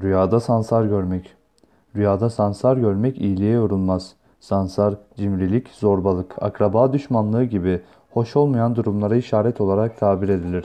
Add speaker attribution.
Speaker 1: Rüyada sansar görmek. Rüyada sansar görmek iyiliğe yorulmaz. Sansar, cimrilik, zorbalık, akraba düşmanlığı gibi hoş olmayan durumlara işaret olarak tabir edilir.